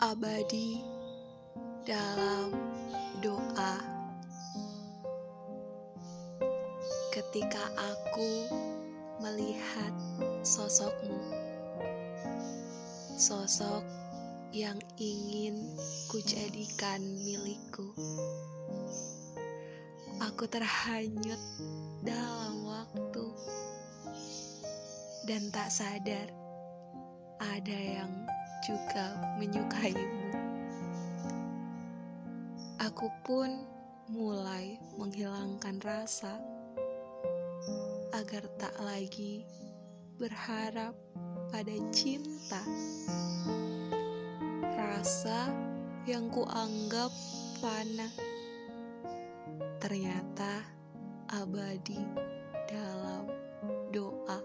abadi dalam doa. Ketika aku melihat sosokmu, sosok yang ingin kujadikan milikku, aku terhanyut dalam waktu dan tak sadar ada yang juga menyukaimu. Aku pun mulai menghilangkan rasa agar tak lagi berharap pada cinta. Rasa yang kuanggap fana ternyata abadi dalam doa.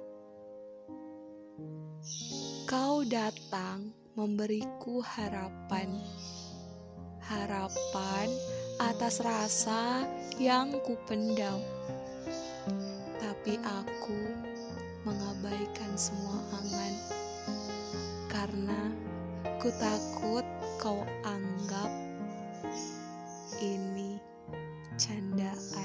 Kau datang memberiku harapan, harapan atas rasa yang kupendam. Tapi aku mengabaikan semua angan karena ku takut kau anggap ini candaan.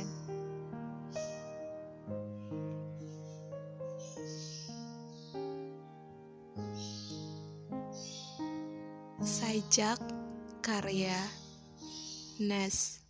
Sajak karya Nas